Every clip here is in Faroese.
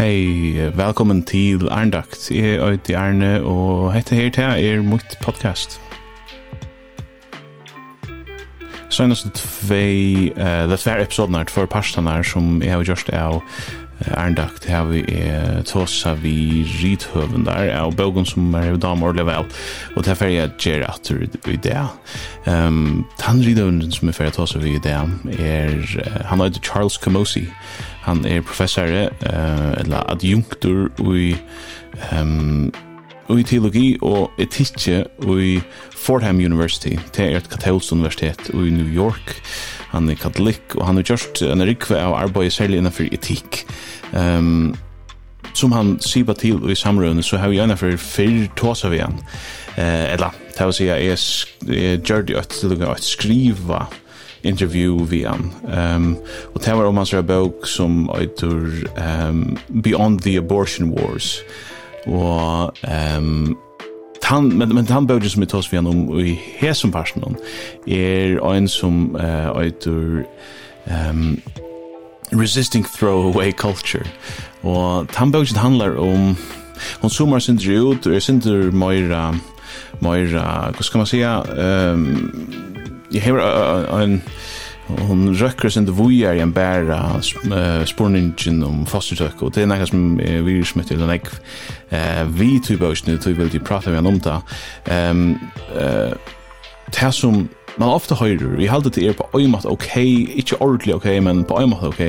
Hei, velkommen til Arndakt. Jeg er Øyde Arne, og hette her til er mitt podcast. Søgnast tvei, uh, det tver episoden her, tvær parstene her, som jeg har gjort av Arndakt, her vi er tåsa vi rithøven der, av bøgen som er i dam ordelig vel, og det er ferdig at gjør at du i det. Um, han rithøven som er ferdig tåsa vi i det, er, han heter Charles Camosi, Han er professor, uh, eller adjunktur i, um, i teologi og etikje i Fordham University. Det er et katolsk universitet i New York. Han er katolikk, og han har gjort en rikve av arbeid særlig innenfor etikk. Um, som han sier til i samrøvene, så har vi gjerne for fyrr tåsa av igjen Eh, eller, til å si, at jeg gjør det til å skrive interview vi han. Um, og det var om hans bok som heter um, Beyond the Abortion Wars. Og um, han men men han bøk som vi tås vi han om i hesum personen er en som uh, um, resisting throwaway culture og han bøk handlar om hon sumar sin ut er sindur meira meira hva skal man säga ehm um, jeg har en hon røkker sin det vojar i en bära spurningen om fostertök og det er nekka som är virus med till en ek vi tog av snitt typ av det pratar vi om det. Ehm eh det som man ofta høyrer, vi halde til er på oi mat ok, ikkje ordentlig ok, men på oi mat ok,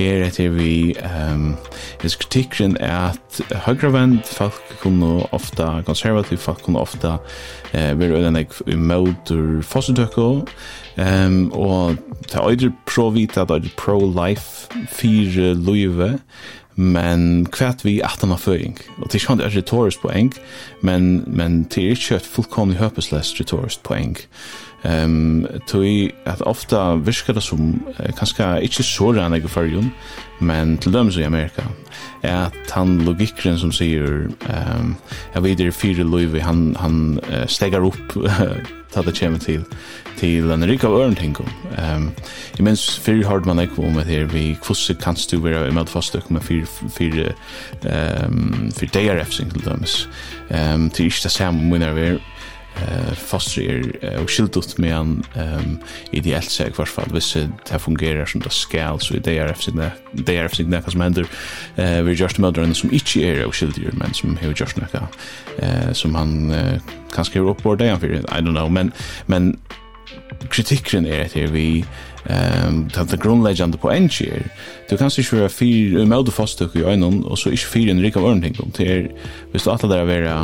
er etter vi, um, jeg kritikken er at høyrevenn folk kunne ofta, konservativ folk kunne ofta uh, være øyne i møter fostertøkko, um, og det er øyder pro-vita, det er pro-life, fire løyve, men kvært vi at han har føring. Og det er ikke et retorisk poeng, men, men det er ikke et fullkomlig høpesløst retorisk poeng. Ehm tøy at ofta virkar det som uh, kanskje ikkje så rann i førjun, men til dømes i Amerika er at han logikkeren som sier um, jeg vet det fire løyve han, han uh, stegar opp ta det kommer til til en rik av ørntingum um, imens fyrir hard man ekko om et her vi kvosse kanst du vera med fastøk med fyrir fyrir um, fyrir DRF-sing til dømes um, til ikke det samme munner vi eh fastri er og skildut med han ehm ideelt seg hvert fall hvis det fungerer som det skal så det er FC det er FC Nekas Mender eh vi just mother and som ikke area og skildur men som har just Neka eh som han kanskje er oppbord det I don't know men men kritikken er at vi ehm tað the grundlegend på engier du kan se sjø fyr mode fastøk i einan og så ikkje fyr en rik av ordning om til hvis du atta der vera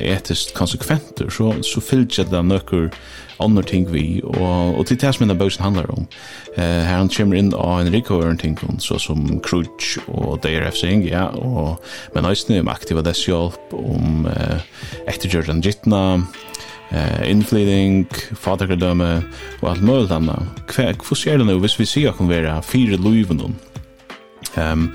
etisk konsekventur så så fylgja det nokkur annar ting vi og og til tæs minna bøsen handlar om. Eh her han kjem inn av en rik av ordning så som crutch og DRF sing ja og men eisini om aktiva dess hjelp om eh ettergjørdan jitna eh inflating fatakredømme og alt mulig anna. Hva skjer det nå hvis vi sier kan være fire løyven om? Um,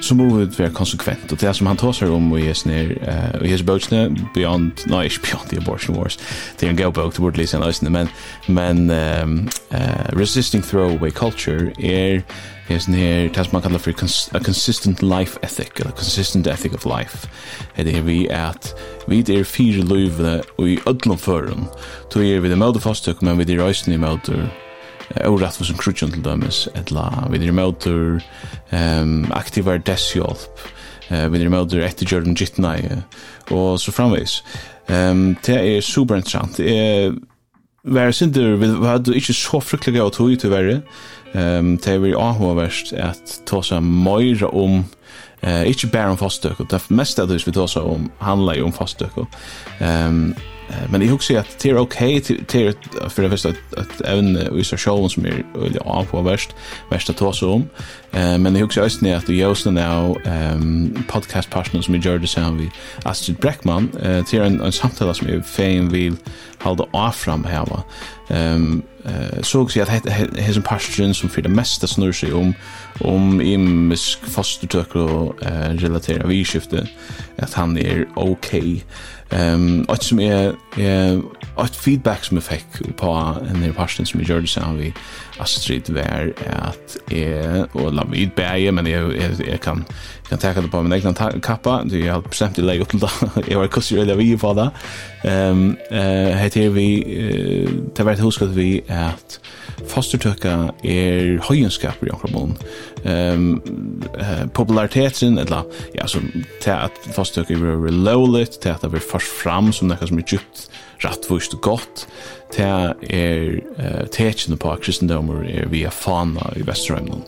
så må vi være konsekvent. Og det som han tar seg om i hessene, uh, i hessene bøkene, Beyond, nei, ikke Beyond the Abortion Wars, det er en god bøk, det burde lise en men, men um, uh, Resisting Throwaway Culture er Hesen her, det som man kallar for a consistent life ethic, eller consistent ethic of life. Det er vi at vi er fire løyvene og i ødlom føren. Tog er vi det møte fastøk, men vi er røysen i møte og rett for som krutjon til dømes, etla, vi er møte um, aktivar deshjálp, vi er remote etter Jordan Jitnai og så framvegis. Um, det er super interessant. Eh Vær sindur, vi hadde ikke så fryktelig gøy å tog til verre. Ehm det var ju ahåverst att ta sig mer om eh inte bara om fastök och det mesta av det vi tar så om handlar ju om fastök. Ehm men jag husar att det är okej till för det första att även i så showen som är eller av på värst värsta ta så om. Eh men jag husar också att det görs nu ehm podcast partner som är det Sound vi Astrid Breckman eh till en en samtal som är fan vill halda avfram hava. Ehm eh så också att det är en passion som för det mesta snurrar sig om om imisk fostertök och eh relatera vi skifte att han är okej. Ehm och som är eh att feedback som fick på en del passion som gjorde så vi Astrid var att är och la vid bäge men jag jag kan kan ta det på min egen kappa. Du jag har bestämt dig upp till jag var kus eller vi på det ehm eh heter vi det vart huskat vi att fostertøkka er høyenskap i Jakob Ehm eh populariteten eller ja så til at fostertøkka er lowlit til at det blir først fram som noe som er djupt rattvust og godt til er eh tekjene på kristendommer er via fana i Vesterheimen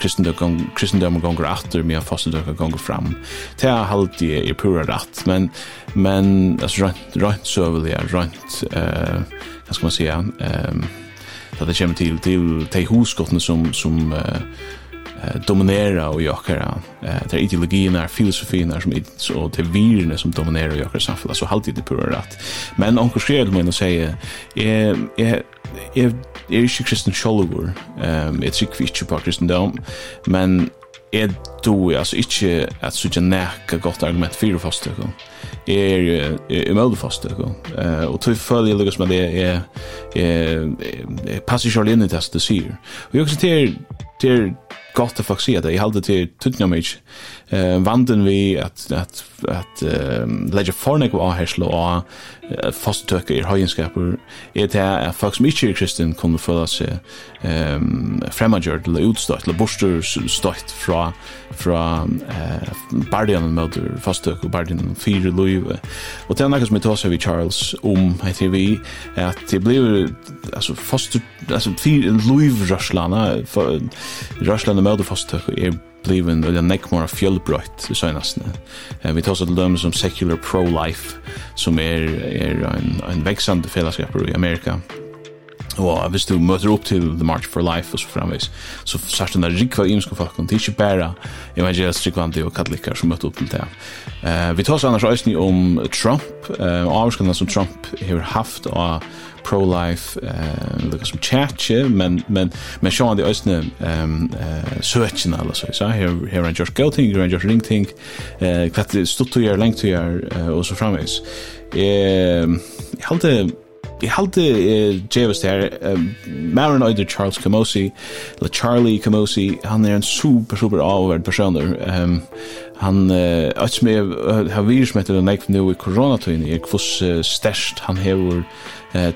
kristendomen kristendomen gonger efter med fastendomen gonger fram. Det är halt det pura ratt men men alltså rätt rätt så vill jag rätt eh vad ska man säga ehm um, det kommer till till till husgotten som som uh, dominera och jokera eh där ideologin är filosofin är som inte så till virne som dominerar jokera samhället så halt det på rätt men onkel skred men och säga är är är är ju kristen shallower ehm it's a creature på kristendom men är du alltså inte att så generiska gott argument för fast det är ju emelde fast det eh och tror följer Lucas med det är eh passage in det testet ser och jag också till det er godt å faktisk si det. Jeg halte til tøtninga mig eh vanden vi att att att uh, lägga fornik var här slå uh, fast i höjenskaper är det att folk som inte är kristen kommer för sig ehm främmager till utstått eller borster stått fra fra eh bardian mot fast och bardian fyra löv och det är något som jag tar vi Charles om att vi att det blir alltså fast alltså fyra löv raslana för raslana mot fast är bliven eller nekk mora fjellbrøyt i søgnasne. Vi tar oss til dømme som Secular Pro-Life, som er, er en, en veksande fellesskaper i Amerika. Og hvis du møter opp til The March for Life og så framvis, så sært den der rikva imenske folk, det er ikke bare evangelisk rikvandi og katolikker som møter opp til det. Uh, vi tar oss annars òsni om Trump, uh, avskanna som Trump har haft og pro-life eh lukar som chatche men men men sjón the ösna ehm eh searchen alla så så här här and just go thing and just ring thing eh kvat stod to your length to your och så framis eh halde Jeg halte eh, Javis der, eh, Maron Øyder Charles Camosi, eller Charlie Camosi, han er en super, super avhverd personer. Um, han att som har virus med den nästa nu i in i kvos stärst han hevur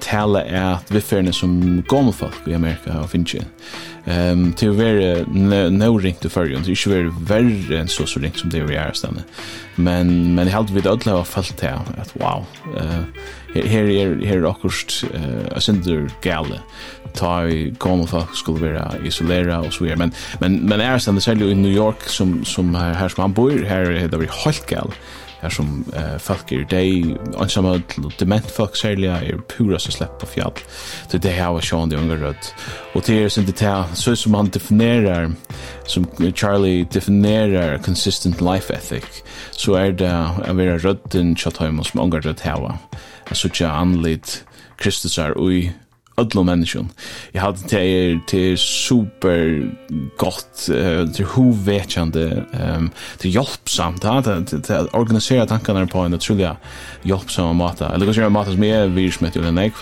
tala at vifferne som gamla folk i Amerika har finns ju. Ehm till vara no ring till förrjun, det är ju värre än så så ring som det vi är stanna. Men men helt vid alla har fallt här att wow. Eh här är här akkurst eh synder gale ta i gamla folk skulle vara isolera och så vidare men men men är stanna säljer i New York som som här här som han bor her her det var helt gal her som uh, folk er deg ansamma dement folk særlig er pura som slett på fjall. Så det her var sjående unge rødt. Og det er det detail så som han definerer som Charlie definerer consistent life ethic så er det å være rødden enn tjatt som unge rødt heva så ikke anlitt Kristus er ui ödlor människan. Jag hade det är till super gott uh, till hovetjande um, till hjälpsamt att att organisera tankarna på en otroliga hjälpsam mata. Eller kanske en mata som är vi smet eller nej.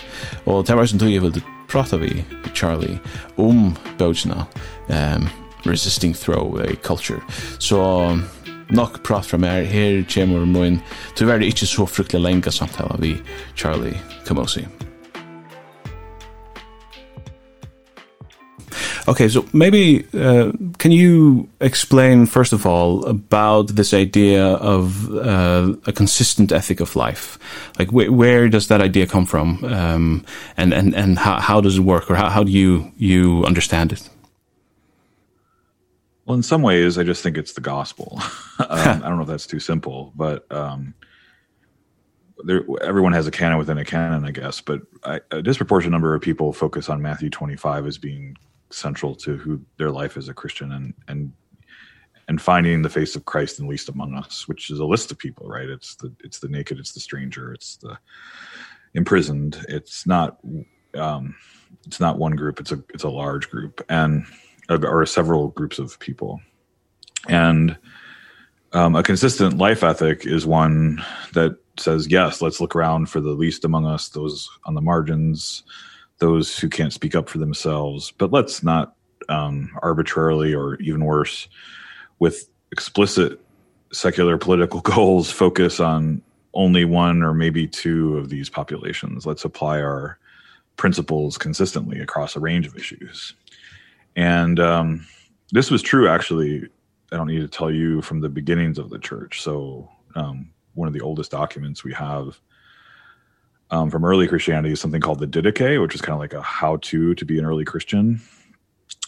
Och det var som tog jag vill prata vi Charlie om Bojna um, resisting throw a culture. Så nok prat fra meg her, kommer min, tyverre ikke så fryktelig lenge samtale vi Charlie Kamosi. Okay, so maybe uh, can you explain first of all about this idea of uh, a consistent ethic of life? Like wh where does that idea come from? Um and and and how how does it work or how how do you you understand it? Well, in some ways I just think it's the gospel. um I don't know if that's too simple, but um there everyone has a canon within a canon I guess, but I, a disproportionate number of people focus on Matthew 25 as being central to who their life as a Christian and and and finding the face of Christ in least among us which is a list of people right? It's the it's the naked it's the stranger it's the imprisoned. It's not um it's not one group it's a it's a large group and or several groups of people. And um a consistent life ethic is one that says yes let's look around for the least among us those on the margins those who can't speak up for themselves. But let's not um arbitrarily or even worse with explicit secular political goals focus on only one or maybe two of these populations. Let's apply our principles consistently across a range of issues. And um this was true actually i don't need to tell you from the beginnings of the church. So um one of the oldest documents we have um, from early Christianity is something called the Didache, which is kind of like a how-to to be an early Christian.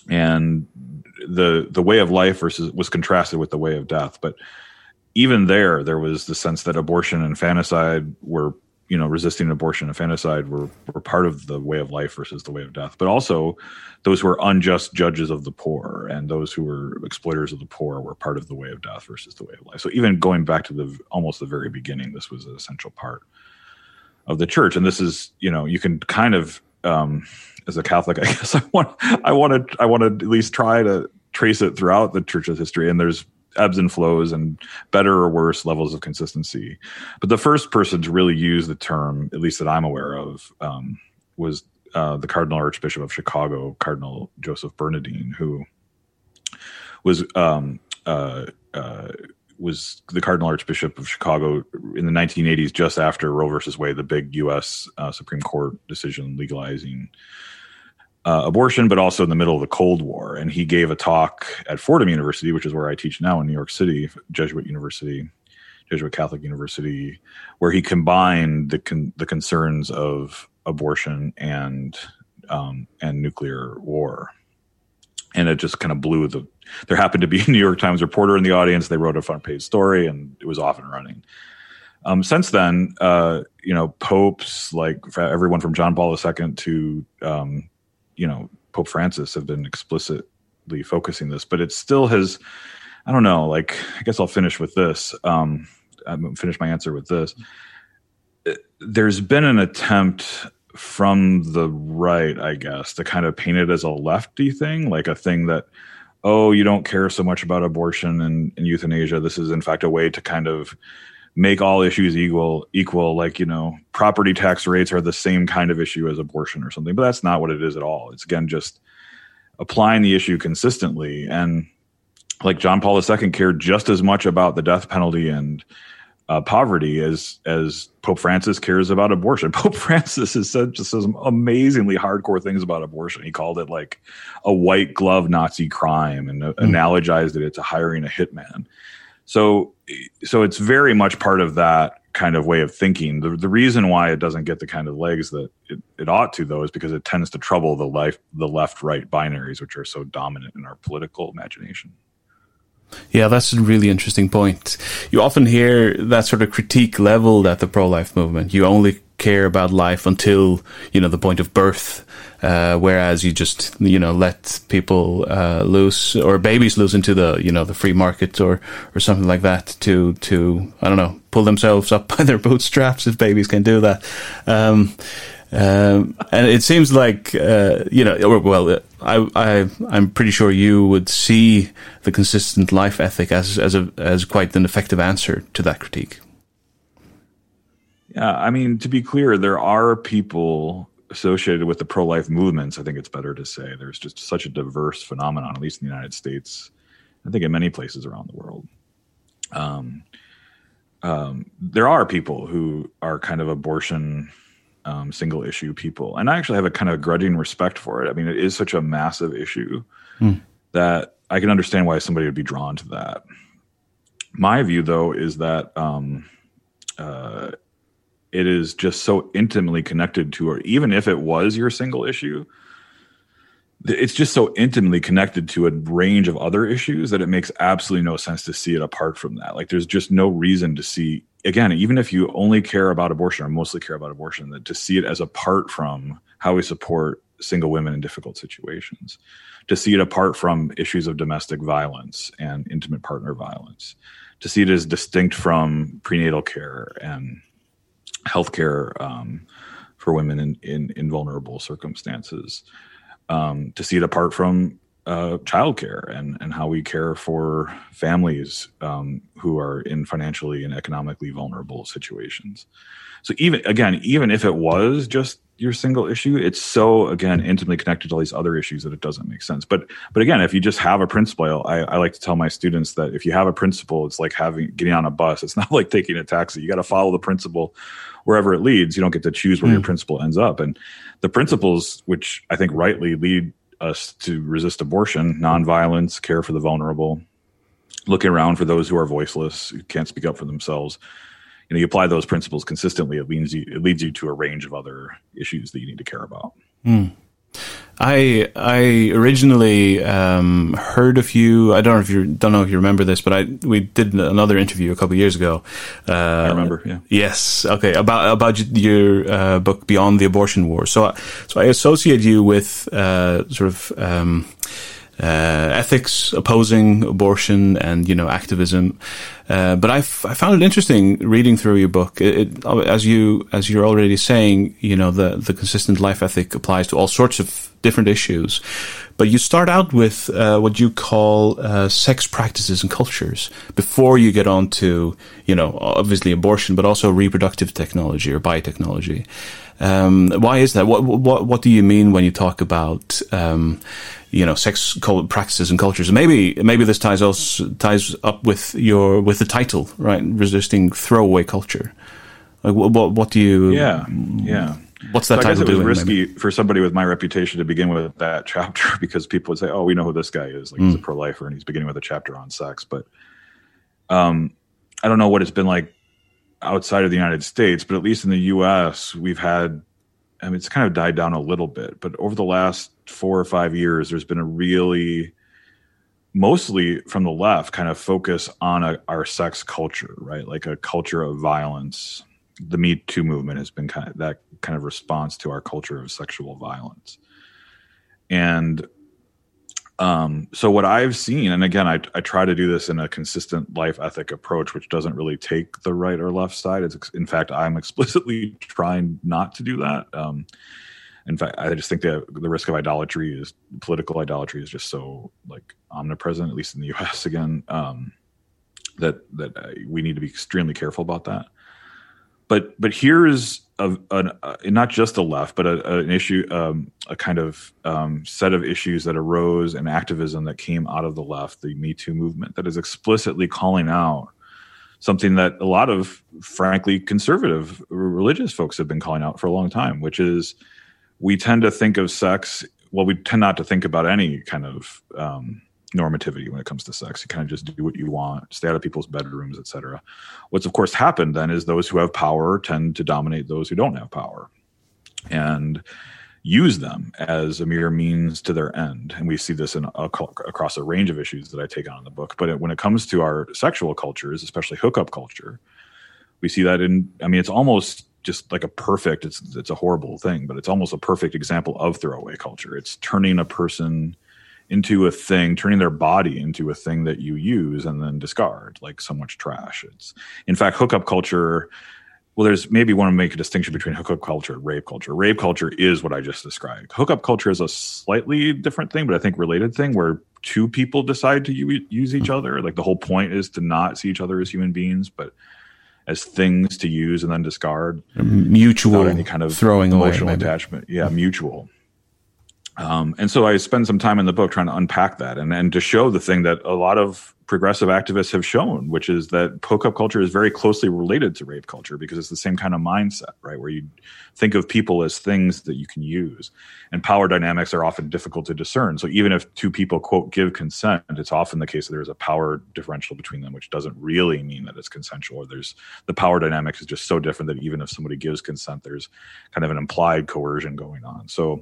And the the way of life versus was contrasted with the way of death. But even there, there was the sense that abortion and infanticide were, you know, resisting abortion and infanticide were, were part of the way of life versus the way of death. But also those who were unjust judges of the poor and those who were exploiters of the poor were part of the way of death versus the way of life. So even going back to the almost the very beginning, this was an essential part of the church. And this is you know you can kind of um as a catholic i guess i want i want to i want to at least try to trace it throughout the church's history. And there's ebbs and flows and better or worse levels of consistency. But the first person to really use the term at least that i'm aware of um was uh the cardinal archbishop of chicago cardinal joseph bernardine who was um uh uh was the Cardinal Archbishop of Chicago in the 1980s just after Roe versus Wade, the big US uh, Supreme Court decision legalizing uh, abortion but also in the middle of the Cold War and he gave a talk at Fordham University, which is where I teach now in New York City, Jesuit University. Jesuit Catholic University where he combined the con the concerns of abortion and um and nuclear war and it just kind of blew the there happened to be a New York Times reporter in the audience. They wrote a front page story and it was off and running. Um since then uh you know popes like everyone from John Paul II to um you know Pope Francis have been explicitly focusing this but it still has I don't know like I guess I'll finish with this um I'm finish my answer with this. There's been an attempt from the right i guess to kind of paint it as a lefty thing like a thing that oh you don't care so much about abortion and, and euthanasia. This is in fact a way to kind of make all issues equal equal like you know property tax rates are the same kind of issue as abortion or something but that's not what it is at all. It's again just applying the issue consistently. And like John Paul II cared just as much about the death penalty and uh, poverty as as Pope Francis cares about abortion. Pope Francis has said just some amazingly hardcore things about abortion. He called it like a white glove Nazi crime and mm. analogized it to hiring a hitman. So so it's very much part of that kind of way of thinking. The the reason why it doesn't get the kind of legs that it, it ought to though is because it tends to trouble the life the left right binaries which are so dominant in our political imagination. Yeah, that's a really interesting point. You often hear that sort of critique leveled at the pro-life movement. You only care about life until, you know, the point of birth, uh, whereas you just, you know, let people uh, loose or babies loose into the, you know, the free market or, or something like that to, to, I don't know, pull themselves up by their bootstraps if babies can do that. Um, um, and it seems like uh, you know well I I I'm pretty sure you would see the consistent life ethic as as a as quite an effective answer to that critique. Yeah, I mean to be clear there are people associated with the pro-life movements, I think it's better to say there's just such a diverse phenomenon at least in the United States. I think in many places around the world. Um um there are people who are kind of abortion um, single issue people. And I actually have a kind of grudging respect for it. I mean, it is such a massive issue mm. that I can understand why somebody would be drawn to that. My view, though, is that um, uh, it is just so intimately connected to, or even if it was your single issue, it's just so intimately connected to a range of other issues that it makes absolutely no sense to see it apart from that. Like there's just no reason to see again, even if you only care about abortion or mostly care about abortion, that to see it as apart from how we support single women in difficult situations, to see it apart from issues of domestic violence and intimate partner violence, to see it as distinct from prenatal care and healthcare um for women in in in vulnerable circumstances um to see it apart from uh childcare and and how we care for families um who are in financially and economically vulnerable situations. So even again even if it was just your single issue it's so again intimately connected to all these other issues that it doesn't make sense. But but again if you just have a principle I I like to tell my students that if you have a principle it's like having getting on a bus. It's not like taking a taxi. You got to follow the principle wherever it leads. You don't get to choose where mm. your principle ends up. And the principles which I think rightly lead us to resist abortion, nonviolence, care for the vulnerable, looking around for those who are voiceless, who can't speak up for themselves. You know, you apply those principles consistently, it leads you it leads you to a range of other issues that you need to care about. Mm. I I originally um heard of you. I don't know if you don't know if you remember this, but I we did another interview a couple of years ago. Uh I remember, yeah. Yes. Okay, about about your uh book Beyond the Abortion War. So so I associate you with uh sort of um uh, ethics opposing abortion and you know activism. Uh, but I, I found it interesting reading through your book. It, it, as you as you're already saying you know the the consistent life ethic applies to all sorts of different issues. But you start out with uh, what you call uh, sex practices and cultures before you get on to, you know, obviously abortion, but also reproductive technology or biotechnology. Um, why is that? What, what, what do you mean when you talk about, um, you know, sex practices and cultures? Maybe, maybe this ties, also, ties up with, your, with the title, right? Resisting throwaway culture. Like, what, what do you... Yeah, yeah. What's that so title I guess it was doing, risky maybe? for somebody with my reputation to begin with that chapter because people would say, "Oh, we know who this guy is. Like mm. he's a pro-lifer and he's beginning with a chapter on sex." But um I don't know what it's been like outside of the United States, but at least in the US, we've had I mean it's kind of died down a little bit, but over the last 4 or 5 years there's been a really mostly from the left kind of focus on a, our sex culture, right? Like a culture of violence the me too movement has been kind of that kind of response to our culture of sexual violence. And um so what i've seen and again i i try to do this in a consistent life ethic approach which doesn't really take the right or left side. It's in fact i'm explicitly trying not to do that. Um in fact i just think that the risk of idolatry is political idolatry is just so like omnipresent at least in the us again um that that uh, we need to be extremely careful about that but but here is a, an, a, not just the left, but a, a, an issue, um, a kind of um, set of issues that arose and activism that came out of the left, the Me Too movement, that is explicitly calling out something that a lot of, frankly, conservative religious folks have been calling out for a long time, which is we tend to think of sex, well, we tend not to think about any kind of um, normativity when it comes to sex. You kind of just do what you want, stay out of people's bedrooms, etc. What's of course happened then is those who have power tend to dominate those who don't have power and use them as a mere means to their end. And we see this in a, across a range of issues that I take on in the book, but it, when it comes to our sexual cultures, especially hookup culture, we see that in I mean it's almost just like a perfect it's it's a horrible thing, but it's almost a perfect example of throwaway culture. It's turning a person into a thing turning their body into a thing that you use and then discard like so much trash. It's in fact hookup culture well there's maybe want to make a distinction between hookup culture and rape culture. Rape culture is what i just described. Hookup culture is a slightly different thing but i think related thing where two people decide to use each other. Like the whole point is to not see each other as human beings but as things to use and then discard. Mutual any kind of throwing emotional away, attachment. Yeah mutual. Um, and so I spend some time in the book trying to unpack that and, and to show the thing that a lot of progressive activists have shown, which is that hookup culture is very closely related to rape culture because it's the same kind of mindset, right, where you think of people as things that you can use. And power dynamics are often difficult to discern. So even if two people, quote, give consent, it's often the case that there's a power differential between them, which doesn't really mean that it's consensual. Or there's the power dynamics is just so different that even if somebody gives consent, there's kind of an implied coercion going on. So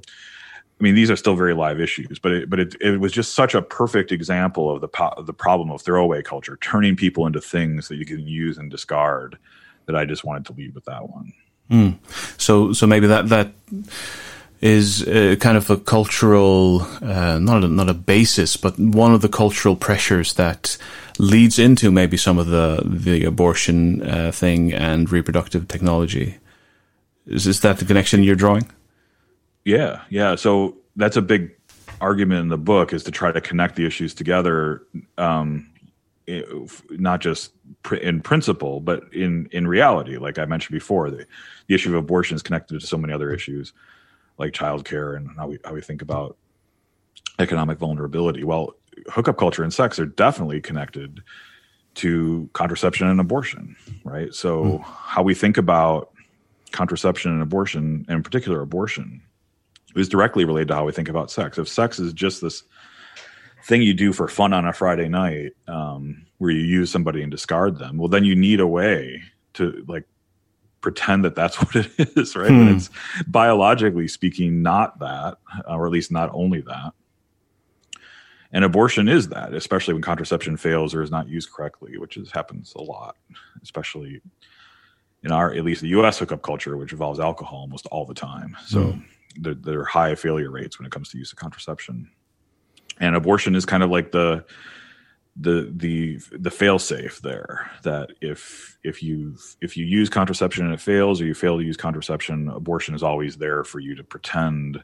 I mean, these are still very live issues, but it, but it, it was just such a perfect example of the, po the problem of throwaway culture, turning people into things that you can use and discard that I just wanted to leave with that one. Mm. So, so maybe that, that is uh, kind of a cultural, uh, not, a, not a basis, but one of the cultural pressures that leads into maybe some of the, the abortion uh, thing and reproductive technology. Is, is that the connection you're drawing? Yeah, yeah. So that's a big argument in the book is to try to connect the issues together um not just pr in principle but in in reality like i mentioned before the the issue of abortion is connected to so many other issues like childcare and how we how we think about economic vulnerability well hookup culture and sex are definitely connected to contraception and abortion right so mm. how we think about contraception and abortion and in particular abortion is directly related to how we think about sex. If sex is just this thing you do for fun on a Friday night, um, where you use somebody and discard them, well, then you need a way to like pretend that that's what it is, right? Hmm. But it's biologically speaking, not that, or at least not only that. And abortion is that, especially when contraception fails or is not used correctly, which is happens a lot, especially in our at least the US hookup culture, which involves alcohol almost all the time. So mm that are high failure rates when it comes to use of contraception. And abortion is kind of like the the the the fail safe there that if if you if you use contraception and it fails or you fail to use contraception abortion is always there for you to pretend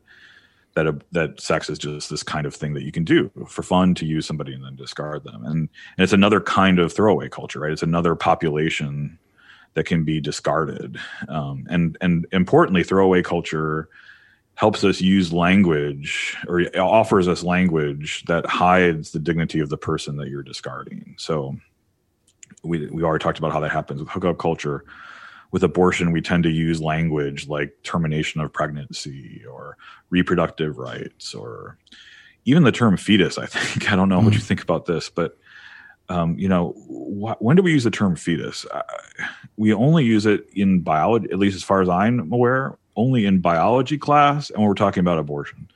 that a, that sex is just this kind of thing that you can do for fun to use somebody and then discard them. And and it's another kind of throwaway culture right? It's another population that can be discarded. Um and and importantly throwaway culture helps us use language or offers us language that hides the dignity of the person that you're discarding. So we we already talked about how that happens with hookup culture. With abortion, we tend to use language like termination of pregnancy or reproductive rights or even the term fetus, I think. I don't know mm. what you think about this, but um you know wh when do we use the term fetus uh, we only use it in biology at least as far as i'm aware only in biology class and we're talking about abortion.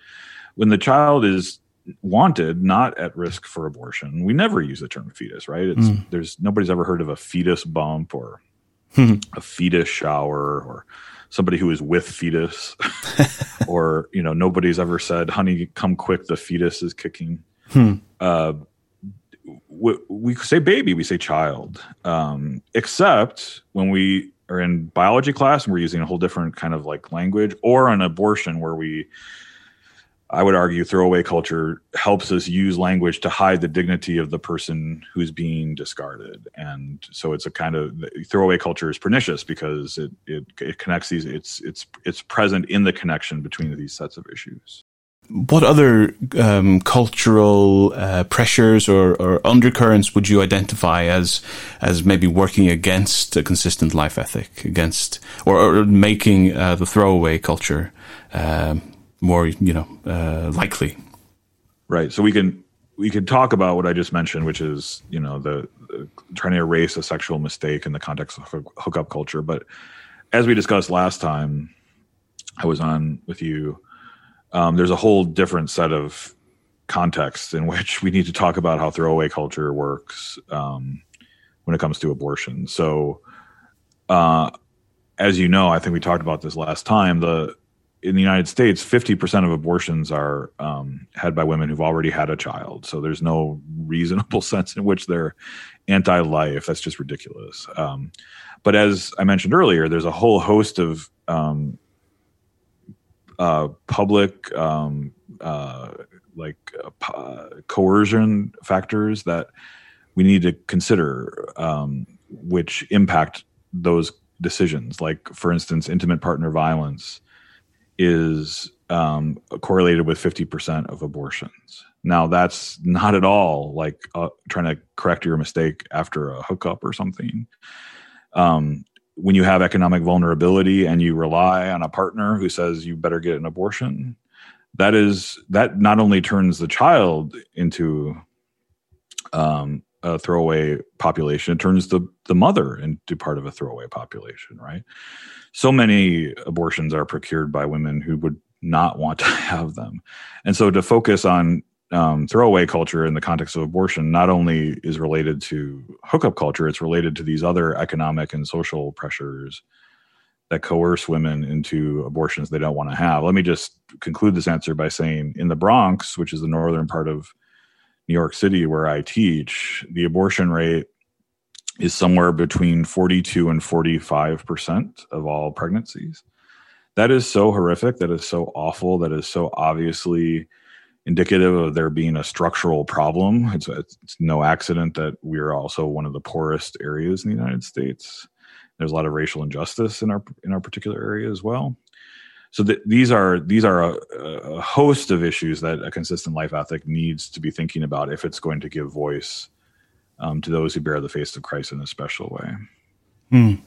When the child is wanted not at risk for abortion, we never use the term fetus, right? It's mm. there's nobody's ever heard of a fetus bump or a fetus shower or somebody who is with fetus or you know nobody's ever said honey come quick the fetus is kicking. Hmm. Uh we, we say baby, we say child. Um except when we or in biology class and we're using a whole different kind of like language or on abortion where we I would argue throwaway culture helps us use language to hide the dignity of the person who's being discarded. And so it's a kind of throwaway culture is pernicious because it it it connects these it's it's it's present in the connection between these sets of issues what other um, cultural uh, pressures or, or undercurrents would you identify as as maybe working against a consistent life ethic, against or, or making uh, the throwaway culture um, more you know uh, likely? Right. So we can we can talk about what I just mentioned, which is you know the, the trying to erase a sexual mistake in the context of hookup culture. But as we discussed last time, I was on with you um there's a whole different set of contexts in which we need to talk about how throwaway culture works um when it comes to abortion. So uh as you know i think we talked about this last time the in the United States 50% of abortions are um had by women who've already had a child. So there's no reasonable sense in which they're anti-life. That's just ridiculous. Um but as i mentioned earlier there's a whole host of um uh public um uh like uh, coercion factors that we need to consider um which impact those decisions. Like for instance intimate partner violence is um correlated with 50% of abortions. Now that's not at all like uh, trying to correct your mistake after a hookup or something. Um when you have economic vulnerability and you rely on a partner who says you better get an abortion that is that not only turns the child into um a throwaway population it turns the the mother into part of a throwaway population right? So many abortions are procured by women who would not want to have them. And so to focus on um, throwaway culture in the context of abortion not only is related to hookup culture, it's related to these other economic and social pressures that coerce women into abortions they don't want to have. Let me just conclude this answer by saying in the Bronx, which is the northern part of New York City where I teach, the abortion rate is somewhere between 42 and 45% of all pregnancies. That is so horrific, that is so awful, that is so obviously indicative of there being a structural problem. It's, it's, no accident that we are also one of the poorest areas in the United States. There's a lot of racial injustice in our in our particular area as well. So th these are these are a, a host of issues that a consistent life ethic needs to be thinking about if it's going to give voice um to those who bear the face of Christ in a special way. Mm.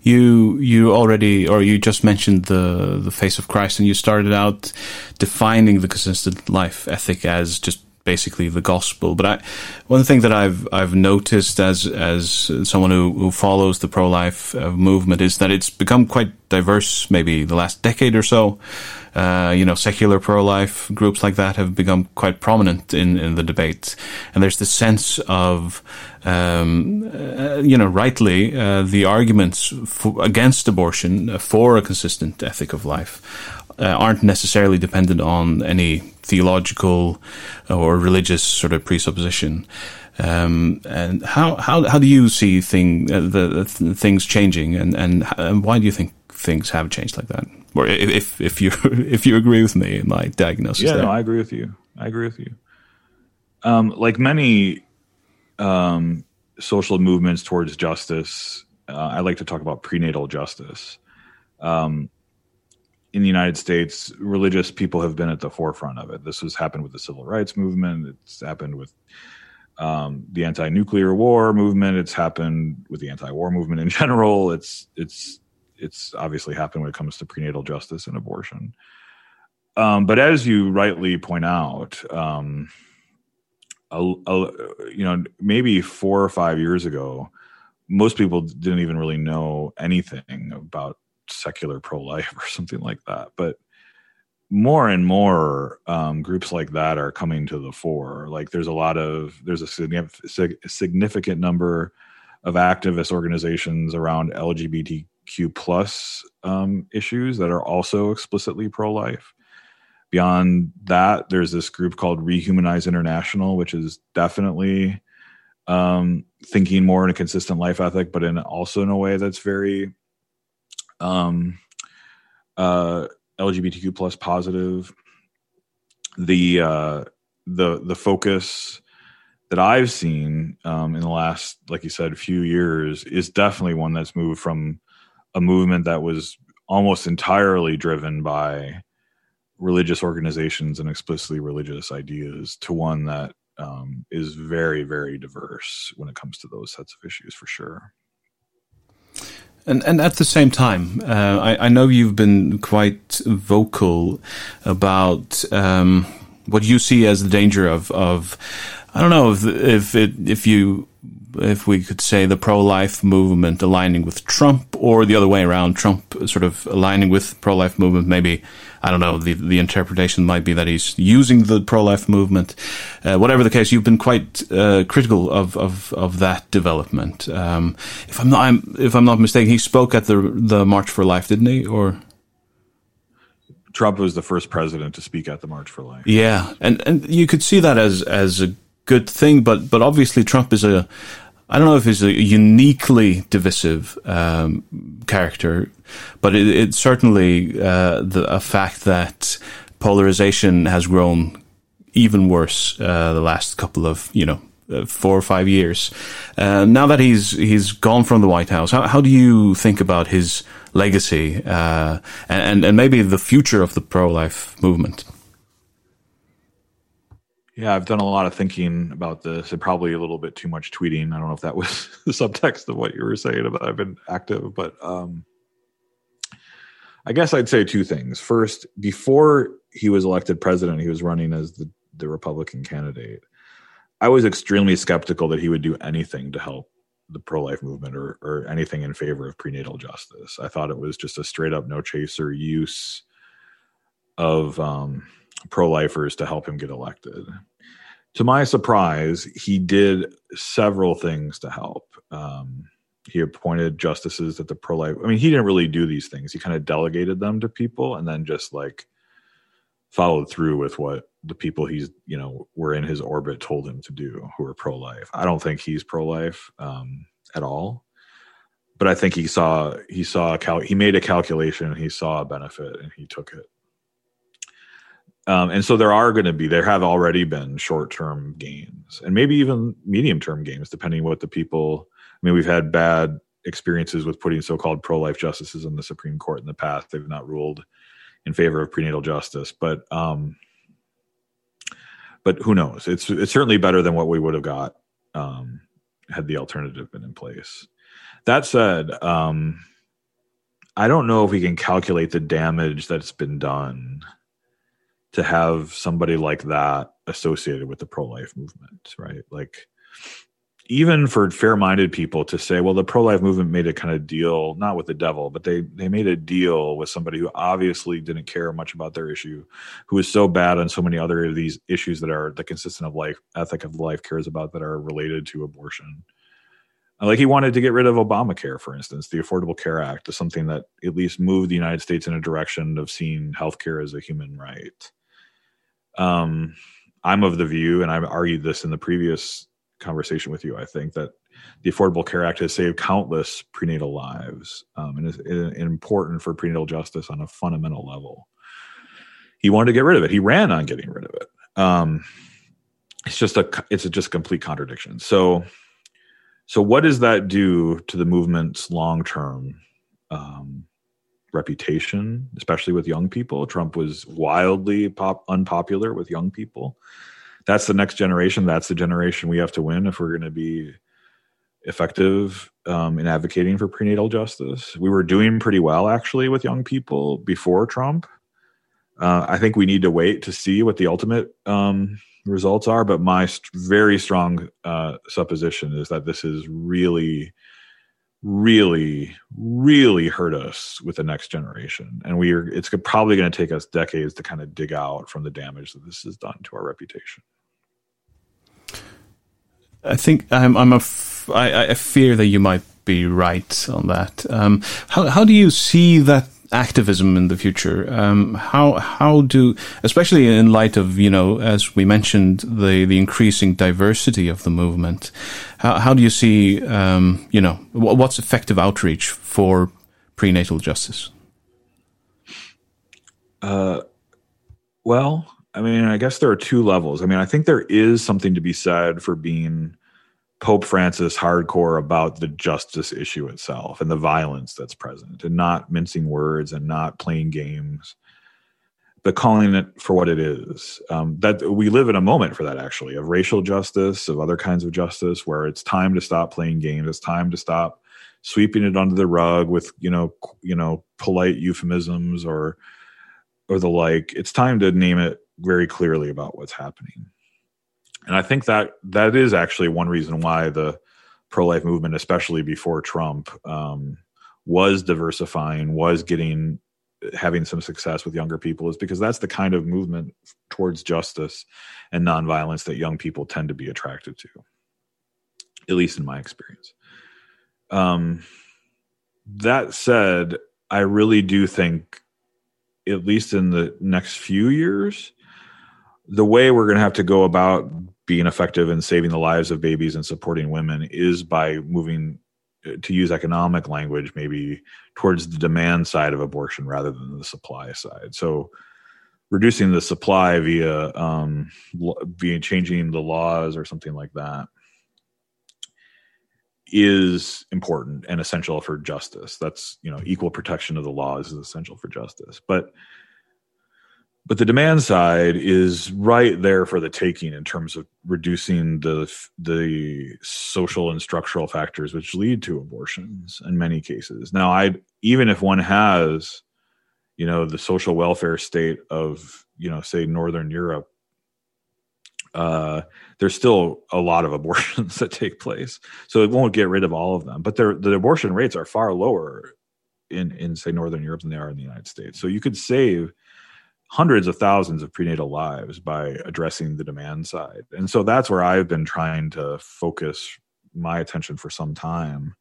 You you already or you just mentioned the the face of Christ and you started out defining the consistent life ethic as just basically the gospel. But i one thing that i've i've noticed as as someone who who follows the pro life movement is that it's become quite diverse maybe the last decade or so uh, you know, secular pro-life groups like that have become quite prominent in, in the debate. And there's this sense of, um, uh, you know, rightly, uh, the arguments for, against abortion uh, for a consistent ethic of life uh, aren't necessarily dependent on any theological or religious sort of presupposition. Um, and how, how, how do you see thing, uh, the, the th things changing and, and, and why do you think things have changed like that? or if if you if you agree with me my diagnosis yeah there. no I agree with you. I agree with you. Um like many um social movements towards justice uh, I like to talk about prenatal justice. Um in the United States religious people have been at the forefront of it. This has happened with the civil rights movement. It's happened with um the anti-nuclear war movement. It's happened with the anti-war movement in general. It's it's it's obviously happened when it comes to prenatal justice and abortion. Um but as you rightly point out um a, a, you know maybe 4 or 5 years ago most people didn't even really know anything about secular pro life or something like that. But more and more um groups like that are coming to the fore. Like there's a lot of there's a significant number of activist organizations around lgbt LGBTQ plus um issues that are also explicitly pro life beyond that there's this group called rehumanize international which is definitely um thinking more in a consistent life ethic but in also in a way that's very um uh lgbtq plus positive. The uh the the focus that I've seen um in the last like you said few years is definitely one that's moved from a movement that was almost entirely driven by religious organizations and explicitly religious ideas to one that um is very very diverse when it comes to those sets of issues for sure. And and at the same time, uh, I I know you've been quite vocal about um what you see as the danger of of I don't know if if it if you if we could say the pro-life movement aligning with Trump or the other way around Trump sort of aligning with pro-life movement maybe I don't know the the interpretation might be that he's using the pro-life movement. Uh, whatever the case you've been quite uh, critical of of of that development. Um if I'm not I'm if I'm not mistaken he spoke at the the March for Life didn't he or? Trump was the first president to speak at the March for Life. Yeah and and you could see that as as a good thing but but obviously Trump is a I don't know if he's a uniquely divisive um, character, but it, it's certainly uh, the, a fact that polarization has grown even worse uh, the last couple of, you know, four or five years. Uh, now that he's he's gone from the White House, how how do you think about his legacy uh, and and maybe the future of the pro life movement? Yeah, I've done a lot of thinking about this and probably a little bit too much tweeting. I don't know if that was the subtext of what you were saying about I've been active, but um I guess I'd say two things. First, before he was elected president, he was running as the the Republican candidate. I was extremely skeptical that he would do anything to help the pro-life movement or or anything in favor of prenatal justice. I thought it was just a straight up no chaser use of um pro-lifers to help him get elected to my surprise, he did several things to help. Um, he appointed justices at the pro-life. I mean, he didn't really do these things. He kind of delegated them to people and then just like followed through with what the people he's, you know, were in his orbit told him to do who are pro-life. I don't think he's pro-life um, at all. But I think he saw he saw a cal he made a calculation, he saw a benefit and he took it. Um, and so there are going to be, there have already been short-term gains and maybe even medium-term gains, depending what the people, I mean, we've had bad experiences with putting so-called pro-life justices in the Supreme Court in the past. They've not ruled in favor of prenatal justice, but, um, but who knows? It's, it's certainly better than what we would have got, um, had the alternative been in place. That said, um, I don't know if we can calculate the damage that's been done to have somebody like that associated with the pro-life movement, right? Like even for fair-minded people to say, well, the pro-life movement made a kind of deal, not with the devil, but they they made a deal with somebody who obviously didn't care much about their issue, who is so bad on so many other of these issues that are the consistent of life ethic of life cares about that are related to abortion. And like he wanted to get rid of Obamacare, for instance, the Affordable Care Act is something that at least moved the United States in a direction of seeing healthcare as a human right um i'm of the view and i've argued this in the previous conversation with you i think that the affordable care act has saved countless prenatal lives um and is, important for prenatal justice on a fundamental level. He wanted to get rid of it. He ran on getting rid of it. Um it's just a it's a just complete contradiction. So so what does that do to the movement's long term um reputation, especially with young people. Trump was wildly pop unpopular with young people. That's the next generation. That's the generation we have to win if we're going to be effective um in advocating for prenatal justice. We were doing pretty well actually with young people before Trump. Uh I think we need to wait to see what the ultimate um results are, but my st very strong uh supposition is that this is really really really hurt us with the next generation and we are it's probably going to take us decades to kind of dig out from the damage that this has done to our reputation I think I'm I'm a f I I fear that you might be right on that. Um how how do you see that activism in the future um how how do especially in light of you know as we mentioned the the increasing diversity of the movement how how do you see um you know what's effective outreach for prenatal justice? Uh well i mean i guess there are two levels. I mean i think there is something to be said for being Pope Francis hardcore about the justice issue itself and the violence that's present and not mincing words and not playing games but calling it for what it is. Um that we live in a moment for that actually of racial justice of other kinds of justice where it's time to stop playing games it's time to stop sweeping it under the rug with you know you know polite euphemisms or or the like. It's time to name it very clearly about what's happening and i think that that is actually one reason why the pro life movement especially before trump um was diversifying was getting having some success with younger people is because that's the kind of movement towards justice and nonviolence that young people tend to be attracted to at least in my experience. Um that said i really do think at least in the next few years the way we're going to have to go about being effective in saving the lives of babies and supporting women is by moving to use economic language maybe towards the demand side of abortion rather than the supply side. So reducing the supply via um via changing the laws or something like that is important and essential for justice. That's you know equal protection of the laws is essential for justice. But but the demand side is right there for the taking in terms of reducing the the social and structural factors which lead to abortions in many cases. Now i even if one has you know the social welfare state of you know say northern europe uh there's still a lot of abortions that take place. So it won't get rid of all of them. But their the abortion rates are far lower in in say northern europe than they are in the united states. So you could save hundreds of thousands of prenatal lives by addressing the demand side. And so that's where I've been trying to focus my attention for some time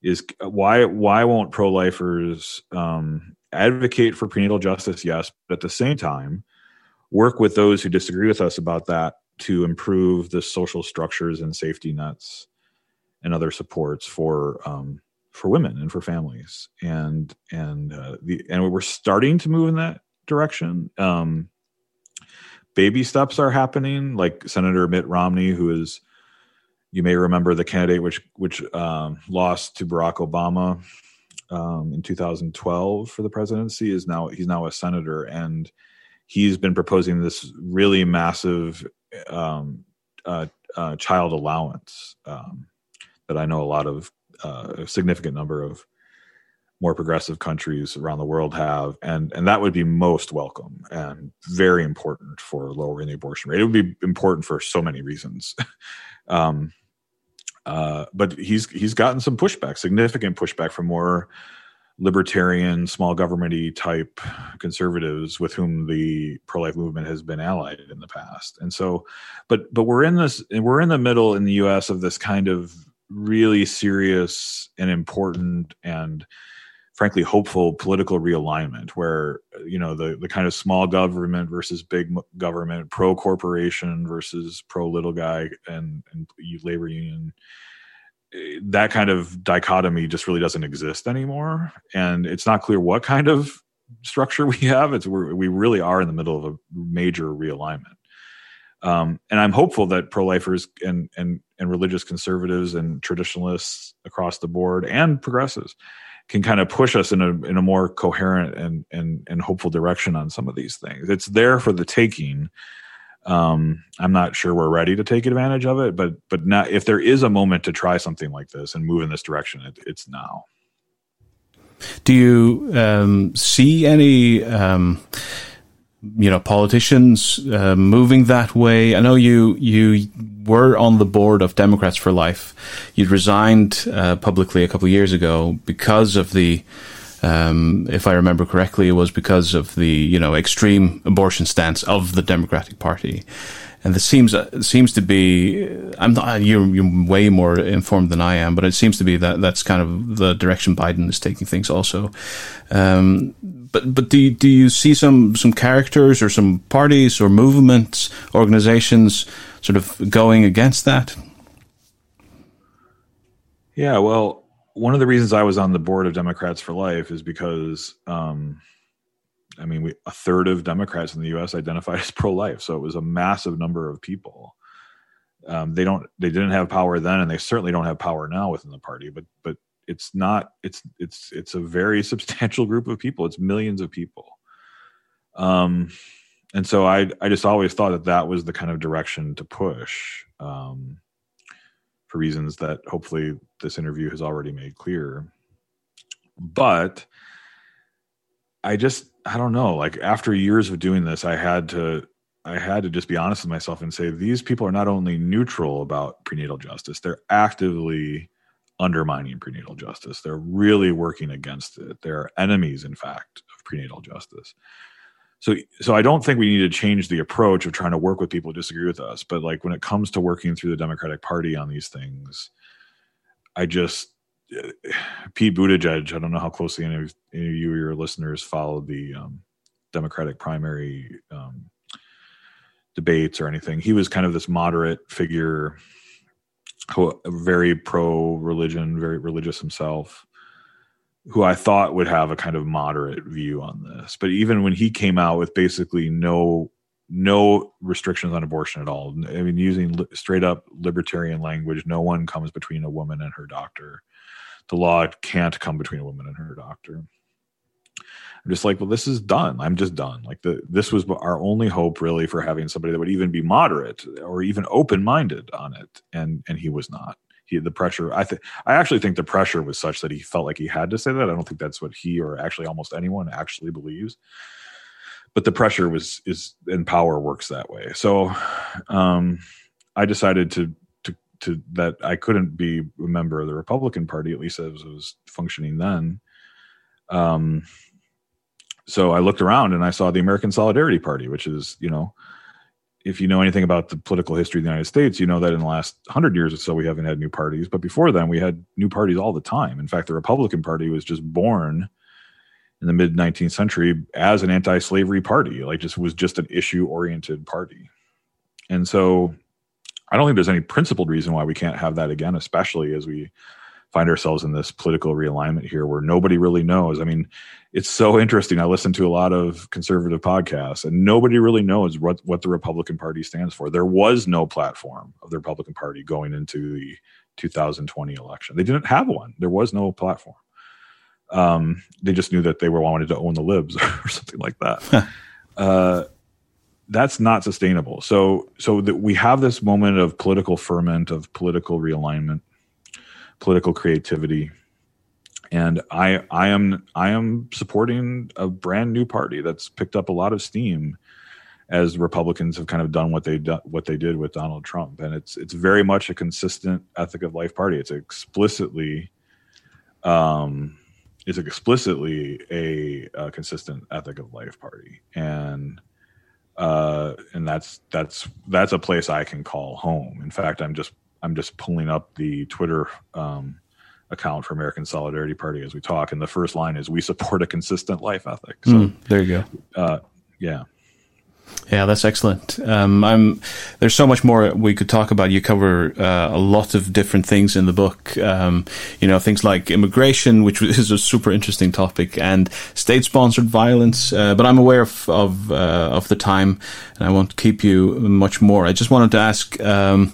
is why why won't pro-lifers um advocate for prenatal justice yes, but at the same time work with those who disagree with us about that to improve the social structures and safety nets and other supports for um for women and for families and and uh, the and we're starting to move in that direction. Um baby steps are happening like Senator Mitt Romney who is you may remember the candidate which which um lost to Barack Obama um in 2012 for the presidency is now he's now a senator and he's been proposing this really massive um uh uh child allowance um that I know a lot of uh a significant number of more progressive countries around the world have and and that would be most welcome and very important for lowering the abortion rate. It would be important for so many reasons. Um uh but he's he's gotten some pushback significant pushback from more libertarian small governmenty type conservatives with whom the pro life movement has been allied in the past. And so but but we're in this we're in the middle in the US of this kind of really serious and important and uh frankly hopeful political realignment where you know the the kind of small government versus big government pro corporation versus pro little guy and and labor union that kind of dichotomy just really doesn't exist anymore. And it's not clear what kind of structure we have. It's we we really are in the middle of a major realignment. Um and i'm hopeful that pro lifers and and and religious conservatives and traditionalists across the board and progressives can kind of push us in a in a more coherent and and and hopeful direction on some of these things. It's there for the taking. Um I'm not sure we're ready to take advantage of it, but but now if there is a moment to try something like this and move in this direction, it, it's now. Do you um see any um you know politicians uh, moving that way. I know you you were on the board of democrats for life. You resigned uh, publicly a couple of years ago because of the um if i remember correctly it was because of the you know extreme abortion stance of the democratic party. And it seems uh, seems to be i'm not you're, you're way more informed than i am but it seems to be that that's kind of the direction biden is taking things also. Um But but do do you see some some characters or some parties or movements, organizations sort of going against that? Yeah, well, one of the reasons I was on the board of Democrats for Life is because um I mean, we a third of Democrats in the US identified as pro-life, so it was a massive number of people. Um they don't they didn't have power then and they certainly don't have power now within the party, but but it's not it's it's it's a very substantial group of people. It's millions of people. Um and so i i just always thought that that was the kind of direction to push um for reasons that hopefully this interview has already made clear. But i just i don't know like after years of doing this i had to I had to just be honest with myself and say these people are not only neutral about prenatal justice they're actively undermining prenatal justice. They're really working against it. They're enemies in fact of prenatal justice. So so I don't think we need to change the approach of trying to work with people who disagree with us, but like when it comes to working through the Democratic Party on these things, I just Pete Buttigieg, I don't know how closely any of, any of you or your listeners followed the um Democratic primary um debates or anything. He was kind of this moderate figure who very pro religion, very religious himself, who I thought would have a kind of moderate view on this. But even when he came out with basically no no restrictions on abortion at all. I mean using li straight up libertarian language, no one comes between a woman and her doctor. The law can't come between a woman and her doctor. I'm just like, well, this is done. I'm just done. Like the this was our only hope really for having somebody that would even be moderate or even open-minded on it and and he was not. He the pressure I think I actually think the pressure was such that he felt like he had to say that. I don't think that's what he or actually almost anyone actually believes. But the pressure was is and power works that way. So um I decided to to to that I couldn't be a member of the Republican Party at least as it was functioning then. Um so I looked around and I saw the American Solidarity Party, which is, you know, if you know anything about the political history of the United States, you know that in the last 100 years or so we haven't had new parties, but before then we had new parties all the time. In fact, the Republican Party was just born in the mid 19th century as an anti-slavery party, like just was just an issue-oriented party. And so I don't think there's any principled reason why we can't have that again, especially as we find ourselves in this political realignment here where nobody really knows. I mean, it's so interesting. I listen to a lot of conservative podcasts and nobody really knows what what the Republican Party stands for. There was no platform of the Republican Party going into the 2020 election. They didn't have one. There was no platform. Um they just knew that they were wanted to own the libs or something like that. uh that's not sustainable. So so that we have this moment of political ferment of political realignment, political creativity and i i am i am supporting a brand new party that's picked up a lot of steam as republicans have kind of done what they done what they did with Donald Trump. And it's it's very much a consistent ethic of life party. It's explicitly um it's explicitly a, a consistent ethic of life party. And uh and that's that's that's a place i can call home. In fact i'm just i'm just pulling up the twitter um account for American Solidarity Party as we talk and the first line is we support a consistent life ethic. So mm, there you go. Uh yeah. Yeah, that's excellent. Um I'm there's so much more we could talk about. You cover uh, a lot of different things in the book. Um you know, things like immigration, which is a super interesting topic and state-sponsored violence, uh, but I'm aware of of uh, of the time and I won't keep you much more. I just wanted to ask um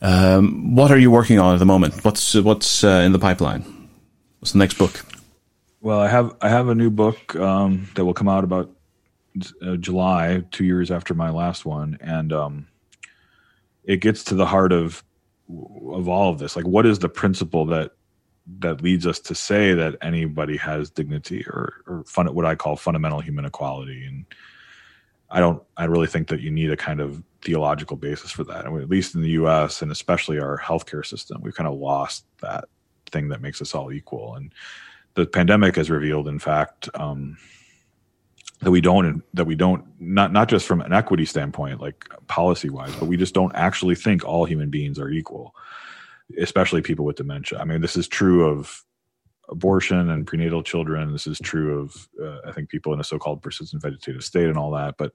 Um, what are you working on at the moment? What's what's uh, in the pipeline? What's the next book? Well, I have I have a new book um that will come out about uh, July, 2 years after my last one, and um it gets to the heart of of all of this. Like what is the principle that that leads us to say that anybody has dignity or or fun what I call fundamental human equality and I don't I really think that you need a kind of theological basis for that. And at least in the US and especially our healthcare system, we've kind of lost that thing that makes us all equal. And the pandemic has revealed in fact um that we don't that we don't not not just from an equity standpoint like policy wise, but we just don't actually think all human beings are equal, especially people with dementia. I mean, this is true of abortion and prenatal children. This is true of uh, I think people in a so-called persistent vegetative state and all that, but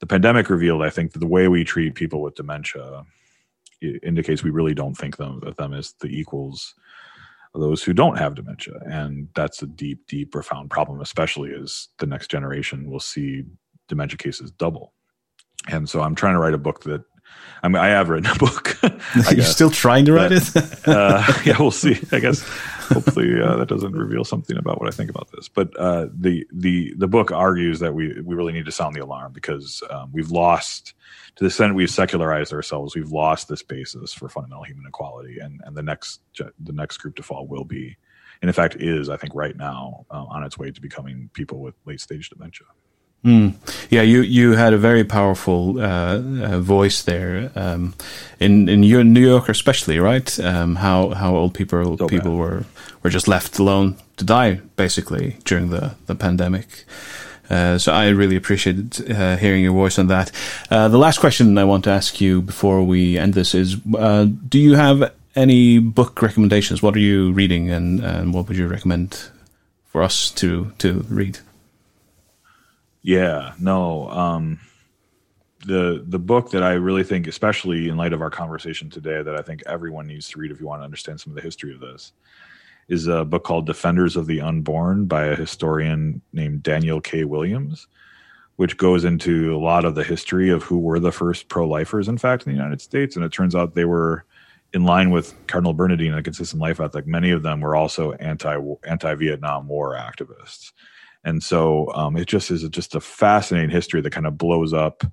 the pandemic revealed i think that the way we treat people with dementia indicates we really don't think them of them as the equals of those who don't have dementia and that's a deep deep profound problem especially as the next generation will see dementia cases double and so i'm trying to write a book that I mean, I have written a book. You're still trying to write but, it? uh, yeah, we'll see. I guess hopefully uh, that doesn't reveal something about what I think about this. But uh, the the the book argues that we we really need to sound the alarm because um, we've lost to the extent we've secularized ourselves, we've lost this basis for fundamental human equality, and and the next the next group to fall will be, and in fact is I think right now uh, on its way to becoming people with late stage dementia. Mm. Yeah, you you had a very powerful uh, uh voice there um in in your New York especially, right? Um how how old people so people bad. were were just left alone to die basically during the the pandemic. Uh, so I really appreciated uh, hearing your voice on that. Uh, the last question I want to ask you before we end this is uh, do you have any book recommendations? What are you reading and, and what would you recommend for us to, to read? Yeah, no. Um the the book that I really think especially in light of our conversation today that I think everyone needs to read if you want to understand some of the history of this is a book called Defenders of the Unborn by a historian named Daniel K. Williams which goes into a lot of the history of who were the first pro-lifers in fact in the United States. And it turns out they were in line with Cardinal Bernardine and the consistent life ethic. Many of them were also anti anti-Vietnam War activists and so um it just is just a fascinating history that kind of blows up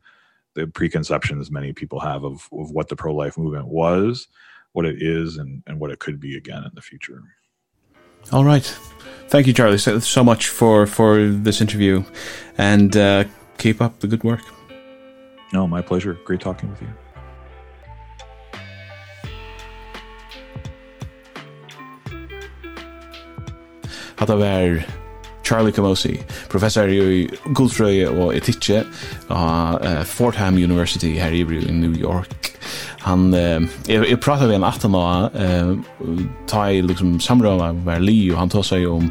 the preconceptions many people have of of what the pro life movement was what it is and and what it could be again in the future All right. Thank you Charlie so, so much for for this interview and uh keep up the good work. No, my pleasure. Great talking with you. Hatta var Charlie Calosi, professor i kulturøye og etikje av uh, Fordham University her i Bru i New York. Han, uh, jeg, jeg pratet med en at han uh, ta i liksom samråd med li, og han tar seg om,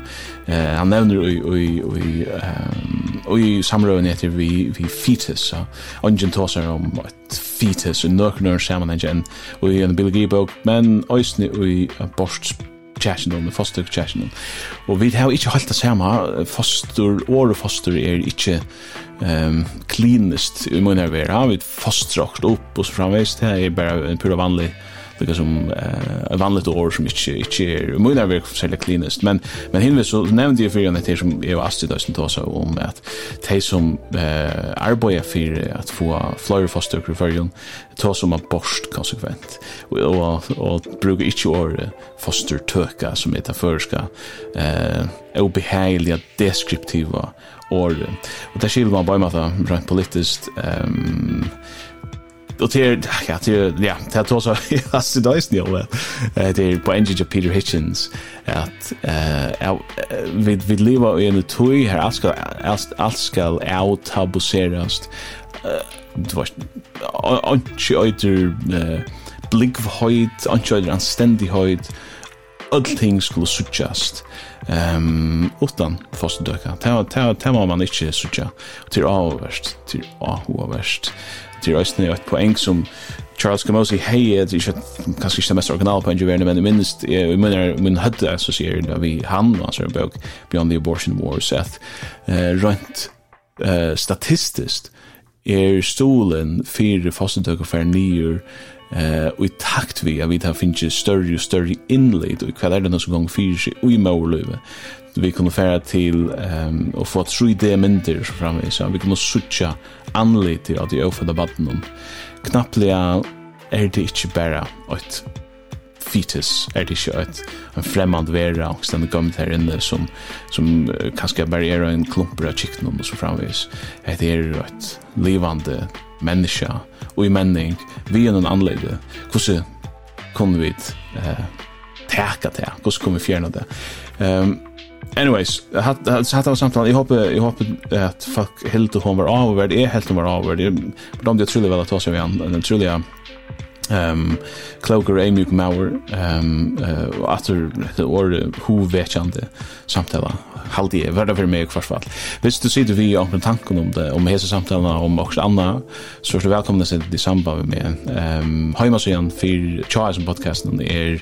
uh, han nevner i, i, i, um, i samråden etter vi, vi fetus, så ungen tar seg om et fetus, og nøkner sammenhengen, og i en biologibok, men også i bortspøk, kjæsjen og foster kjæsjen. Og vi har ikke holdt det samme, foster, år og foster er ikke um, klinest i munnen av er. vi foster akkurat opp og så framveist, det er bare en pura vanlig lika som eh vanligt år som inte inte är mycket mina verk för sälja kliniskt men men hinvis så nämnde ju för en det som är vast i som då så om att det som eh arbetar för att få flower foster referion ta som en borst konsekvent. Och och och brukar inte år foster turka som heter förska eh obehagliga deskriptiva år och där skiljer man bara med att rent politiskt ehm um, Och det ja, det ja, det har också hast det nice nu. Eh det är på engine Peter Hitchens att eh vid vid leva i en tui här allt ska allt ska out tabuserast. Det var anchi öter blinkvhöjd, anchi öter anständighöjd. Allting skulle suttjast. Ehm utan fast döka. Det var man inte suttja. Till avvärst, till avvärst det til Østene, et poeng som Charles Gamosi hei, det er kanskje ikke det mest originale poeng i verden, men minst, jeg mener, min hødde assosierer det vi han, altså en bøk, Beyond the Abortion Wars, at uh, rønt uh, statistisk er stolen fire fastentøkker for nyer, eh uh, i takt vi at vi har finnst større og større innleid og hva er det noen som gong fyrir seg og i måløyve vi kunne fære til um, og få 3D-myndir så framme, så vi kunne sutja anlig til at jeg overfødde baden om. Knapplega er det ikke bare et fetus, er det ikke et en fremmand vera og stendig gomt her inne som, som uh, kanskje bare er en klumper av kiknum og så framme, Det er et livande menneska og i menning, vi er noen anleide. Hvordan kunne vi uh, teka det? Hvordan kunne vi fjerne det? Um, Anyways, hat hat av samtal. Jag hoppas jag hoppas att fuck helt och hon var avvärd. Är helt och var avvärd. Men de det tror jag väl att ta sig igen. Den tror jag Ehm Cloaker Amy Mauer ehm eh after the or who vetchande samtala haldi er verða fyrir meg kvar fall. Hvis du sitter vi om tanken om det om hesa samtala om og anna så er du velkomna til det samband við meg. Ehm heimasíðan fyrir Charles and podcasten er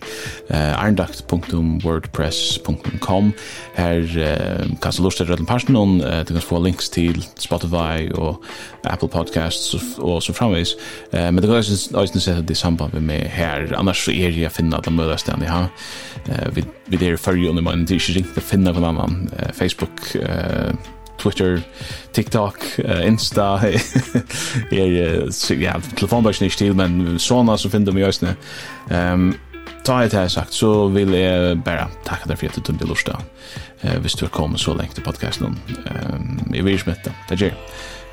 uh, arndakt.wordpress.com her uh, kan du lusta til parten on uh, du kan få links til Spotify og Apple Podcasts og, og så framvis. uh, men det går også også i samband med meg her. annars så er jeg finna at alla møtes den jeg har vi, vi är förr under man det er ikke riktigt å finne noen annan Facebook eh, Twitter, TikTok, uh, Insta, er, ja, telefonbørsen er til, men sånne som finner dem i øsne. Um, ta et her sagt, så vil jeg bare takke deg for at du tog til Lorstad, uh, hvis du har kommet så lengt til podcasten. Um, jeg vil ikke møte deg. Det gjør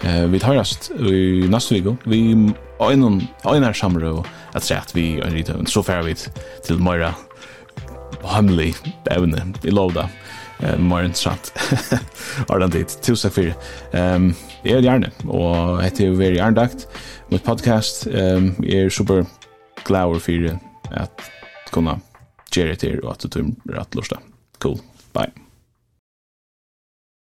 Eh, vi tar oss i neste video. Vi har en her samråd at se at vi är lite så färd vi til Moira hemmelig evne. Jeg lover det. Eh, mer interessant. Arden dit. Tusen for. Um, jeg er gjerne, og heter jo Veri Arndakt. Mitt podcast um, er super glad for at kunne gjøre det til, og at du tømmer at lortet. Cool. Bye.